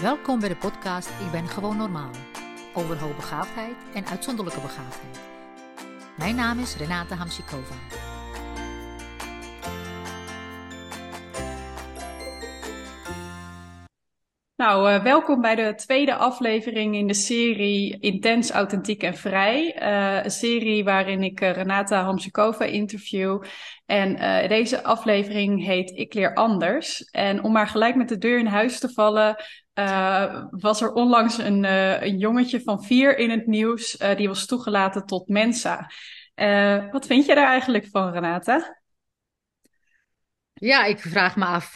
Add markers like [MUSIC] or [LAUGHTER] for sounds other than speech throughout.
Welkom bij de podcast Ik ben gewoon normaal. Over hoogbegaafdheid en uitzonderlijke begaafdheid. Mijn naam is Renate Hamsikova. Nou, uh, welkom bij de tweede aflevering in de serie Intens, Authentiek en Vrij. Uh, een serie waarin ik uh, Renata Hamsikova interview. En deze aflevering heet Ik leer anders. En om maar gelijk met de deur in huis te vallen, was er onlangs een, een, jongetje van vier in het nieuws. die was toegelaten tot Mensa. wat vind je daar eigenlijk van, Renata? Ja, ik vraag me af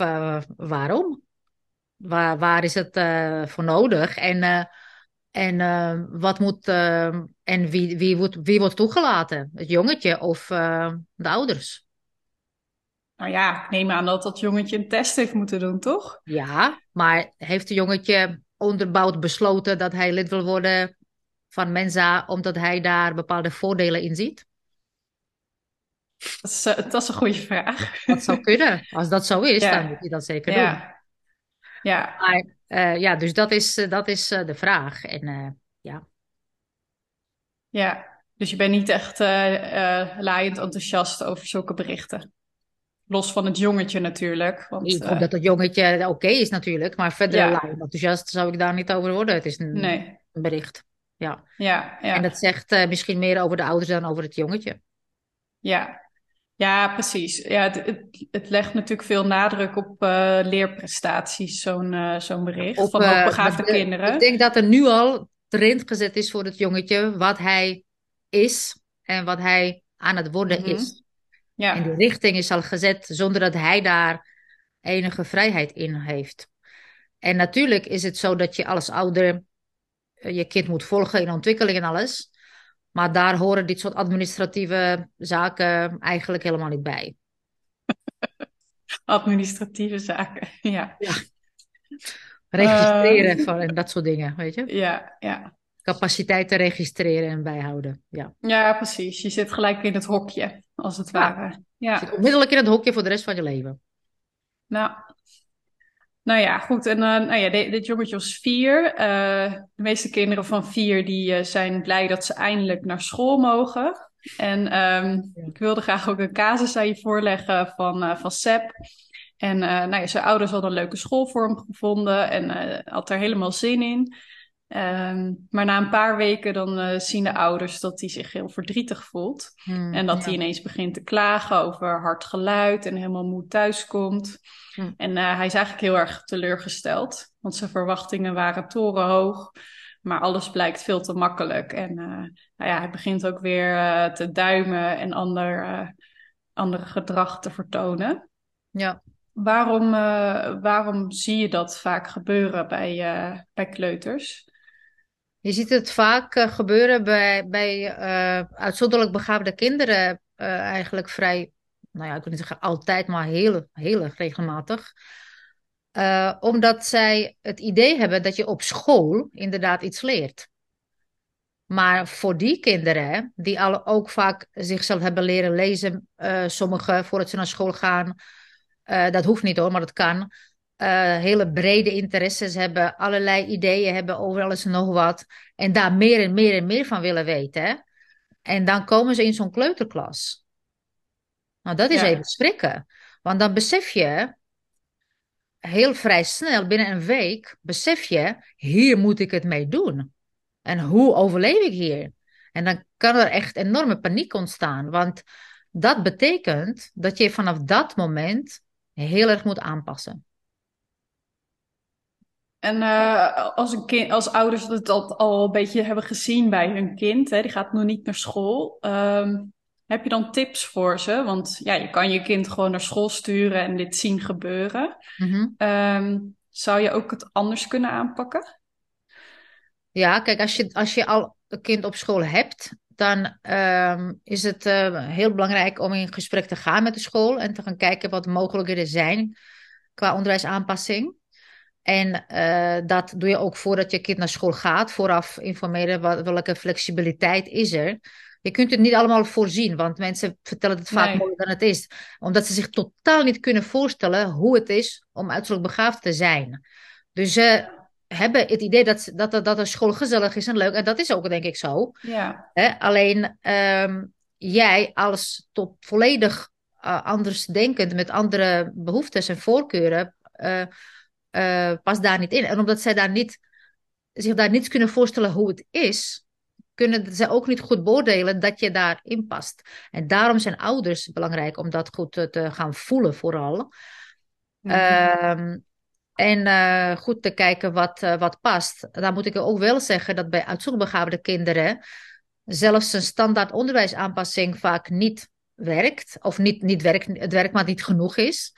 waarom. Waar, waar is het uh, voor nodig? En, uh, en uh, wat moet en wie, wie, wordt, wie wordt toegelaten? Het jongetje of de ouders? Nou ja, ik neem aan dat dat jongetje een test heeft moeten doen, toch? Ja, maar heeft het jongetje onderbouwd besloten dat hij lid wil worden van Mensa omdat hij daar bepaalde voordelen in ziet? Dat is, dat is een goede vraag. Dat zou kunnen. Als dat zo is, ja. dan moet hij dat zeker ja. doen. Ja. Maar, uh, ja, dus dat is, uh, dat is uh, de vraag. En ja. Ja, dus je bent niet echt laaiend enthousiast over zulke berichten. Los van het jongetje natuurlijk. Want, ik hoop dat het jongetje oké okay is natuurlijk. Maar verder ja. laaiend enthousiast zou ik daar niet over worden. Het is een, nee. een bericht. Ja. Ja, ja. En dat zegt misschien meer over de ouders dan over het jongetje. Ja, ja, precies. Ja, het, het, het, legt natuurlijk veel nadruk op uh, leerprestaties, zo'n uh, zo'n bericht op, van hoogbegaafde uh, kinderen. Ik denk dat er nu al trend gezet is voor het jongetje wat hij is en wat hij aan het worden mm -hmm. is. Ja. En de richting is al gezet zonder dat hij daar enige vrijheid in heeft. En natuurlijk is het zo dat je als ouder je kind moet volgen in ontwikkeling en alles. Maar daar horen dit soort administratieve zaken eigenlijk helemaal niet bij. [LAUGHS] administratieve zaken, [LAUGHS] ja. ja. Registreren uh, van, en dat soort dingen, weet je? Ja, ja. Capaciteiten registreren en bijhouden, ja. Ja, precies. Je zit gelijk in het hokje, als het ware. Ja. Je zit onmiddellijk in het hokje voor de rest van je leven. Nou, nou ja, goed. En uh, nou ja, dit, dit jongetje was vier. Uh, de meeste kinderen van vier die uh, zijn blij dat ze eindelijk naar school mogen. En um, ja. ik wilde graag ook een casus aan je voorleggen van, van Seb. En nou ja, zijn ouders hadden een leuke schoolvorm gevonden en had er helemaal zin in. Um, maar na een paar weken dan zien de ouders dat hij zich heel verdrietig voelt. Hmm, en dat ja. hij ineens begint te klagen over hard geluid en helemaal moe thuiskomt. Hm. En uh, hij is eigenlijk heel erg teleurgesteld, want zijn verwachtingen waren torenhoog, maar alles blijkt veel te makkelijk. En uh, nou ja, hij begint ook weer te duimen en ander, andere gedrag te vertonen. Ja. Waarom, waarom zie je dat vaak gebeuren bij, bij kleuters? Je ziet het vaak gebeuren bij, bij uitzonderlijk begaafde kinderen eigenlijk vrij nou ja, ik wil niet zeggen altijd, maar heel, heel regelmatig. Omdat zij het idee hebben dat je op school inderdaad iets leert. Maar voor die kinderen, die al ook vaak zichzelf hebben leren lezen, sommigen voordat ze naar school gaan, dat hoeft niet hoor, maar dat kan. Hele brede interesses hebben, allerlei ideeën hebben over alles en nog wat. En daar meer en meer en meer van willen weten. En dan komen ze in zo'n kleuterklas. Nou, dat is Ja. even schrikken. Want dan besef je, heel vrij snel, binnen een week, besef je, hier moet ik het mee doen. En hoe overleef ik hier? En dan kan er echt enorme paniek ontstaan. Want dat betekent dat je vanaf dat moment heel erg moet aanpassen. En uh, als, een kind, als ouders dat al een beetje hebben gezien bij hun kind, hè, die gaat nog niet naar school. Um, heb je dan tips voor ze? Want ja, je kan je kind gewoon naar school sturen en dit zien gebeuren. Mm-hmm. Um, zou je ook het anders kunnen aanpakken? Ja, kijk, als je, als je al een kind op school hebt, dan um, is het uh, heel belangrijk om in gesprek te gaan met de school en te gaan kijken wat de mogelijkheden zijn qua onderwijsaanpassing. En uh, dat doe je ook voordat je kind naar school gaat. Vooraf informeren wat, welke flexibiliteit is er. Je kunt het niet allemaal voorzien, want mensen vertellen het vaak Nee. mooier dan het is. Omdat ze zich totaal niet kunnen voorstellen hoe het is om uitzonderlijk begaafd te zijn. Dus uh, hebben het idee dat, dat, dat een school gezellig is en leuk. En dat is ook denk ik zo. Ja. Hè? Alleen ehm, jij als tot volledig uh, anders denkend, met andere behoeftes en voorkeuren, uh, uh, past daar niet in. En omdat zij daar niet, zich daar niet kunnen voorstellen hoe het is, kunnen ze ook niet goed beoordelen dat je daarin past. En daarom zijn ouders belangrijk om dat goed te, gaan voelen vooral. Mm -hmm. En uh, goed te kijken wat, uh, wat past. Dan moet ik ook wel zeggen dat bij uitzonderbegaafde kinderen zelfs een standaard onderwijsaanpassing vaak niet werkt. Of niet, niet werkt, het werkt maar niet genoeg is.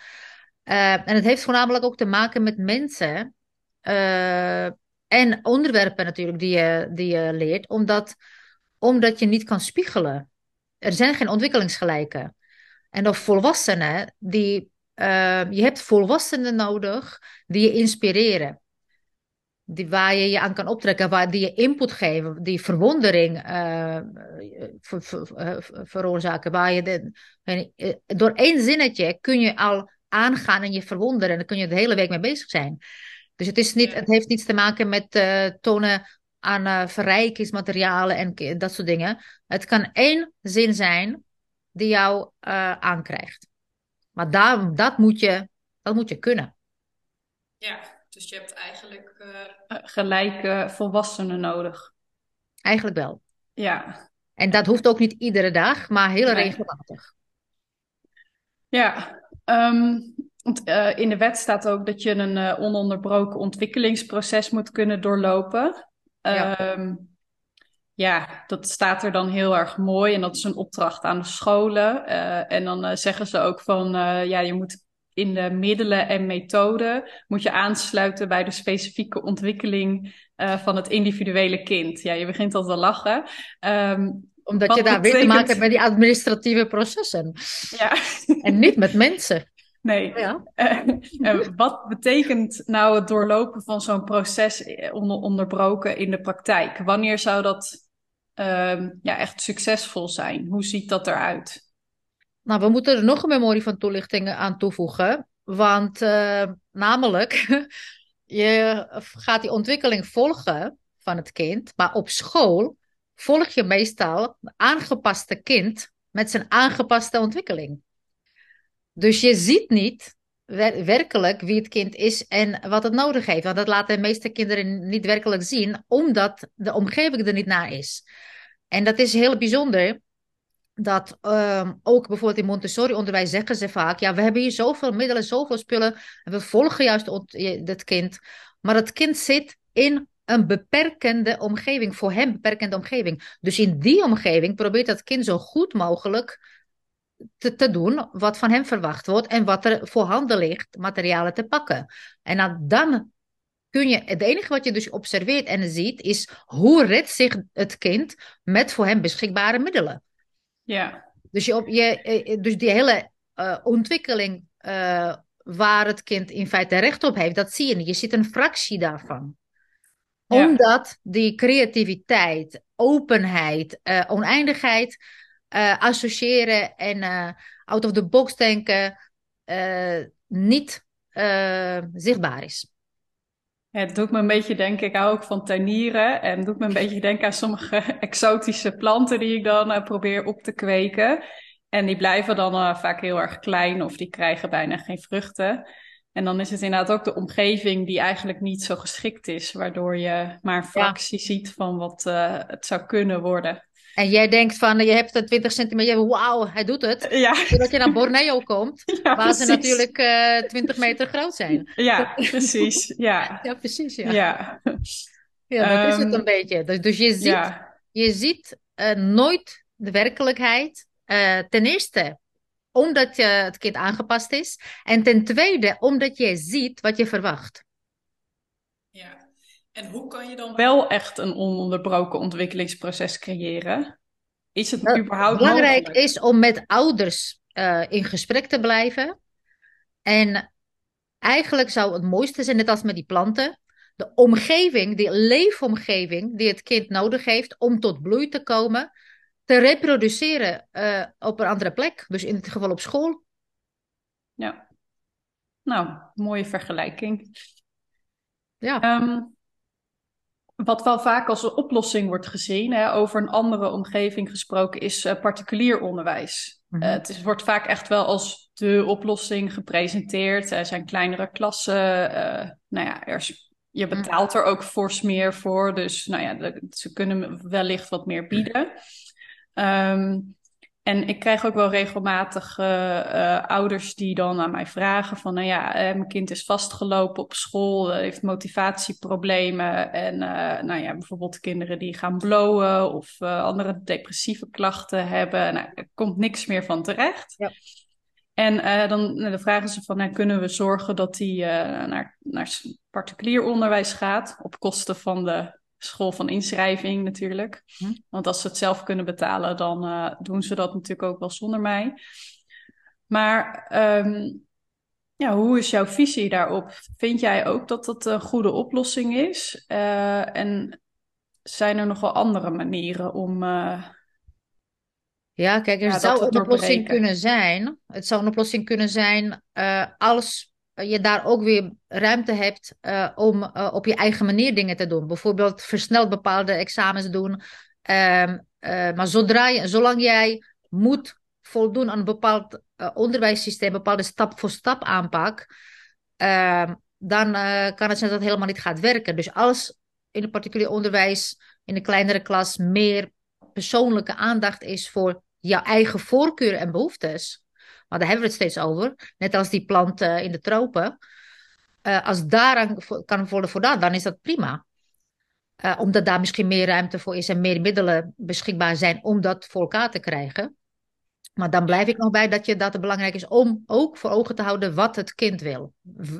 Uh, en het heeft voornamelijk ook te maken met mensen en onderwerpen natuurlijk die je, die je leert. Omdat, omdat je niet kan spiegelen. Er zijn geen ontwikkelingsgelijken. En of volwassenen die uh, je hebt volwassenen nodig die je inspireren. Die, waar je je aan kan optrekken, waar die je input geven, die verwondering ver, ver, veroorzaken. Waar je de, door één zinnetje kun je al aangaan en je verwonderen. En dan kun je de hele week mee bezig zijn. Dus het, is niet, het heeft niets te maken met uh, tonen aan uh, verrijkingsmaterialen en dat soort dingen. Het kan één zin zijn die jou uh, aankrijgt. Maar daar, dat, moet je, dat moet je kunnen. Ja, dus je hebt eigenlijk uh, gelijke volwassenen nodig. Eigenlijk wel. Ja. En dat hoeft ook niet iedere dag, maar heel nee. regelmatig. Ja, um, want, uh, in de wet staat ook dat je een uh, ononderbroken ontwikkelingsproces moet kunnen doorlopen. Ja. Um, ja, dat staat er dan heel erg mooi en dat is een opdracht aan de scholen. Uh, en dan zeggen ze ook van, ja, je moet in de middelen en methoden moet je aansluiten bij de specifieke ontwikkeling van het individuele kind. Ja, je begint al te lachen. Um, Omdat je daar betekent... weer te maken hebt met die administratieve processen. Ja. en niet met mensen. Nee. Ja. Uh, wat betekent nou het doorlopen van zo'n proces onder, onderbroken in de praktijk? Wanneer zou dat uh, ja, echt succesvol zijn? Hoe ziet dat eruit? Nou, we moeten er nog een memorie van toelichtingen aan toevoegen. Want uh, namelijk, [LAUGHS] je gaat die ontwikkeling volgen van het kind, maar op school volg je meestal een aangepaste kind met zijn aangepaste ontwikkeling. Dus je ziet niet wer werkelijk wie het kind is en wat het nodig heeft. Want dat laten de meeste kinderen niet werkelijk zien, omdat de omgeving er niet naar is. En dat is heel bijzonder. Dat um, ook bijvoorbeeld in Montessori-onderwijs zeggen ze vaak: ja, we hebben hier zoveel middelen, zoveel spullen. En we volgen juist het kind. Maar het kind zit in een beperkende omgeving, voor hem beperkende omgeving. Dus in die omgeving probeert dat kind zo goed mogelijk te, te doen wat van hem verwacht wordt en wat er voorhanden ligt, materialen te pakken. En dan kun je, het enige wat je dus observeert en ziet, is hoe redt zich het kind met voor hem beschikbare middelen. Ja. Dus, je, je, eh, dus die hele uh, ontwikkeling uh, waar het kind in feite recht op heeft, dat zie je niet. Je ziet een fractie daarvan. Omdat die creativiteit, openheid, uh, oneindigheid associëren en out of the box denken niet zichtbaar is. Ja, het doet me een beetje denken, ik hou ook van tuinieren. En het doet me een beetje denken aan sommige [LAUGHS] exotische planten die ik dan uh, probeer op te kweken. En die blijven dan uh, vaak heel erg klein of die krijgen bijna geen vruchten. En dan is het inderdaad ook de omgeving die eigenlijk niet zo geschikt is, waardoor je maar een fractie ja. ziet van wat uh, het zou kunnen worden. En jij denkt van, je hebt een 20 centimeter, wauw, hij doet het. Ja. Zodat je naar Borneo komt, [LAUGHS] ja, waar precies. ze natuurlijk uh, 20 meter groot zijn. Ja, precies. Ja, [LAUGHS] ja precies. Ja, ja. ja dat um, is het een beetje. Dus, dus je ziet, je ziet uh, nooit de werkelijkheid. Ten eerste, omdat je het kind aangepast is. En ten tweede, omdat je ziet wat je verwacht. Ja. En hoe kan je dan wel echt een ononderbroken ontwikkelingsproces creëren? Is het nou, überhaupt Belangrijk mogelijk? is om met ouders uh, in gesprek te blijven. En eigenlijk zou het mooiste zijn, net als met die planten, de omgeving, die leefomgeving die het kind nodig heeft om tot bloei te komen, te reproduceren uh, op een andere plek. Dus in dit geval op school. Ja, nou, mooie vergelijking. Ja. Um, wat wel vaak als een oplossing wordt gezien, hè, over een andere omgeving gesproken, is uh, particulier onderwijs. Mm het is, wordt vaak echt wel als de oplossing gepresenteerd. Er zijn kleinere klassen. Nou ja, er je mhm. betaalt er ook fors meer voor. Dus nou ja, ze kunnen wellicht wat meer bieden. Um, en ik krijg ook wel regelmatig uh, ouders die dan aan mij vragen van, nou ja, uh, mijn kind is vastgelopen op school, heeft motivatieproblemen en nou ja, bijvoorbeeld kinderen die gaan blowen of andere depressieve klachten hebben. Nou, er komt niks meer van terecht. Ja. En dan, nou, dan, vragen ze van, nou, kunnen we zorgen dat die naar, naar particulier onderwijs gaat op kosten van de school van inschrijving natuurlijk. Hm. Want als ze het zelf kunnen betalen, dan uh, doen ze dat natuurlijk ook wel zonder mij. Maar um, ja, hoe is jouw visie daarop? Vind jij ook dat dat een goede oplossing is? Uh, en zijn er nog wel andere manieren om. Uh, ja, kijk, er zou een oplossing kunnen zijn. Het zou een oplossing kunnen zijn als je daar ook weer ruimte hebt uh, om uh, op je eigen manier dingen te doen. Bijvoorbeeld versneld bepaalde examens doen. Uh, maar zodra je, zolang jij moet voldoen aan een bepaald onderwijssysteem, bepaalde stap-voor-stap aanpak, ehm, dan kan het zijn dat het helemaal niet gaat werken. Dus als in het particulier onderwijs, in de kleinere klas, meer persoonlijke aandacht is voor jouw eigen voorkeuren en behoeftes, maar daar hebben we het steeds over. Net als die planten in de tropen. Uh, als daaraan kan worden voldaan, dan is dat prima. Uh, omdat daar misschien meer ruimte voor is en meer middelen beschikbaar zijn om dat voor elkaar te krijgen. Maar dan blijf ik nog bij dat, je, dat het belangrijk is om ook voor ogen te houden wat het kind wil.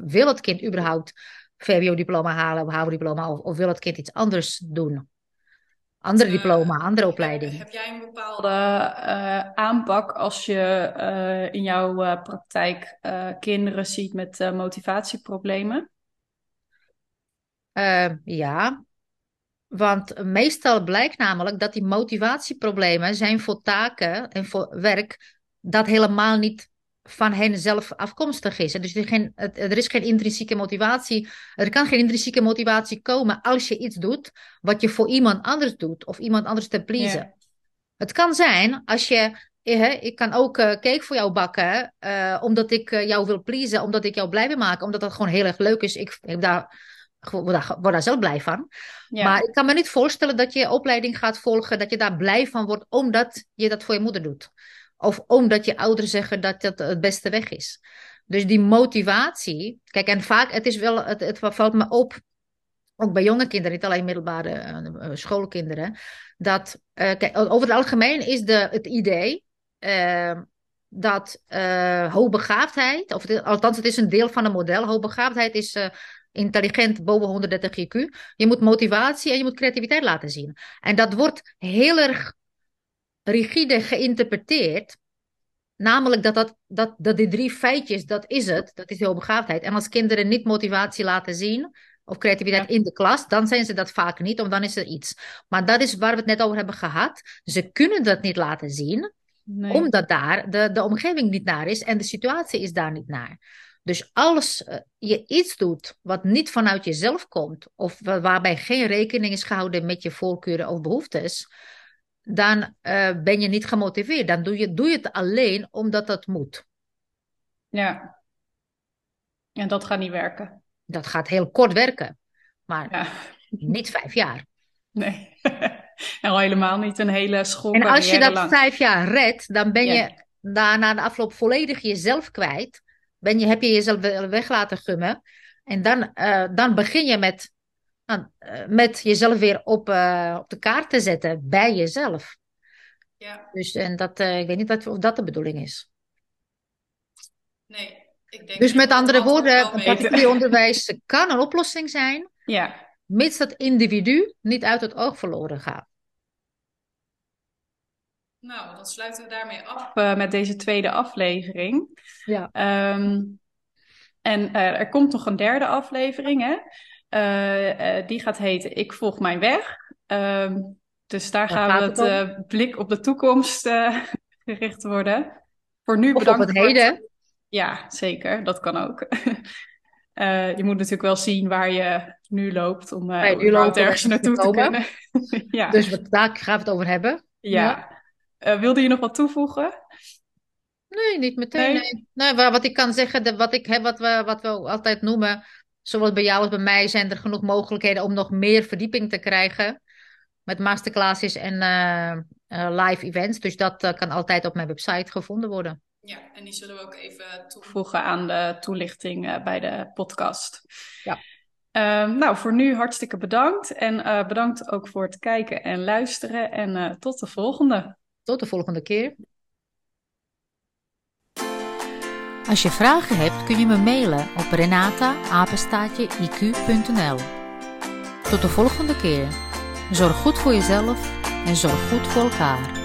Wil het kind überhaupt VWO-diploma halen of HAVO-diploma of wil het kind iets anders doen? Andere eh, diploma, andere opleiding. Heb jij een bepaalde uh, aanpak als je uh, in jouw praktijk kinderen ziet met motivatieproblemen? ja, want meestal blijkt namelijk dat die motivatieproblemen zijn voor taken en voor werk dat helemaal niet van hen zelf afkomstig is. Dus er, geen, er is geen intrinsieke motivatie. Er kan geen intrinsieke motivatie komen als je iets doet wat je voor iemand anders doet of iemand anders te pleasen. Het kan zijn als je. Eh, ik kan ook uh, cake voor jou bakken, uh, omdat ik jou wil pleasen, omdat ik jou blij wil maken, omdat dat gewoon heel erg leuk is. Ik, heb daar, word, daar, word daar zelf blij van. Maar ik kan me niet voorstellen dat je opleiding gaat volgen, dat je daar blij van wordt, omdat je dat voor je moeder doet. Of omdat je ouders zeggen dat dat het beste weg is. Dus die motivatie. Kijk, en vaak, het is wel, het, valt me op, ook bij jonge kinderen, niet alleen middelbare uh, schoolkinderen, dat uh, kijk, over het algemeen is de, het idee uh, dat hoogbegaafdheid, of althans het is een deel van een model, hoogbegaafdheid is intelligent boven 130 IQ. Je moet motivatie en je moet creativiteit laten zien. En dat wordt heel erg rigide geïnterpreteerd. Namelijk dat, dat, dat, dat die drie feitjes, dat is het, dat is heel begaafdheid. En als kinderen niet motivatie laten zien, of creativiteit in de klas, dan zijn ze dat vaak niet, of dan is er iets. Maar dat is waar we het net over hebben gehad. Ze kunnen dat niet laten zien, omdat daar de, de omgeving niet naar is en de situatie is daar niet naar. Dus als uh, je iets doet wat niet vanuit jezelf komt, of waarbij geen rekening is gehouden met je voorkeuren of behoeftes, dan uh, ben je niet gemotiveerd. Dan doe je, doe je het alleen omdat dat moet. Ja. En dat gaat niet werken. Dat gaat heel kort werken, maar ja. niet vijf jaar. Nee, en [LAUGHS] al helemaal niet een hele school. En als je dat vijf jaar redt, dan ben je daarna de afloop volledig jezelf kwijt. Ben je, heb je jezelf weg laten gummen. En dan, uh, dan begin je met nou, eh, met jezelf weer op, uh, op de kaart te zetten bij jezelf. Ja. Dus en dat, uh, ik weet niet of dat de bedoeling is. Nee, ik denk Dus met andere woorden, particulier onderwijs [LAUGHS] kan een oplossing zijn. Ja. Mits dat individu niet uit het oog verloren gaat. Nou, dan sluiten we daarmee af met deze tweede aflevering. Ja. Um, en er komt nog een derde aflevering, hè? Uh, die gaat heten Ik volg mijn weg. Uh, dus daar gaan we het, het uh, blik op de toekomst [LAUGHS] gericht worden. Voor nu of bedankt. Op het heden. Ja, zeker. Dat kan ook. [LAUGHS] je moet natuurlijk wel zien waar je nu loopt om uh, nu loopt ergens naartoe te, kunnen. [LAUGHS] ja. Dus daar gaan we het over hebben. Ja. ja. wilde je nog wat toevoegen? Nee, niet meteen. Nee. nee. wat ik kan zeggen, wat ik wat we, wat we altijd noemen, zowel bij jou als bij mij, zijn er genoeg mogelijkheden om nog meer verdieping te krijgen. Met masterclasses en live events. Dus dat kan altijd op mijn website gevonden worden. Ja, en die zullen we ook even toevoegen aan de toelichting bij de podcast. Ja. Uh, nou, voor nu hartstikke bedankt. En bedankt ook voor het kijken en luisteren. En tot de volgende. Tot de volgende keer. Als je vragen hebt, kun je me mailen op renata-iq.nl. Tot de volgende keer. Zorg goed voor jezelf en zorg goed voor elkaar.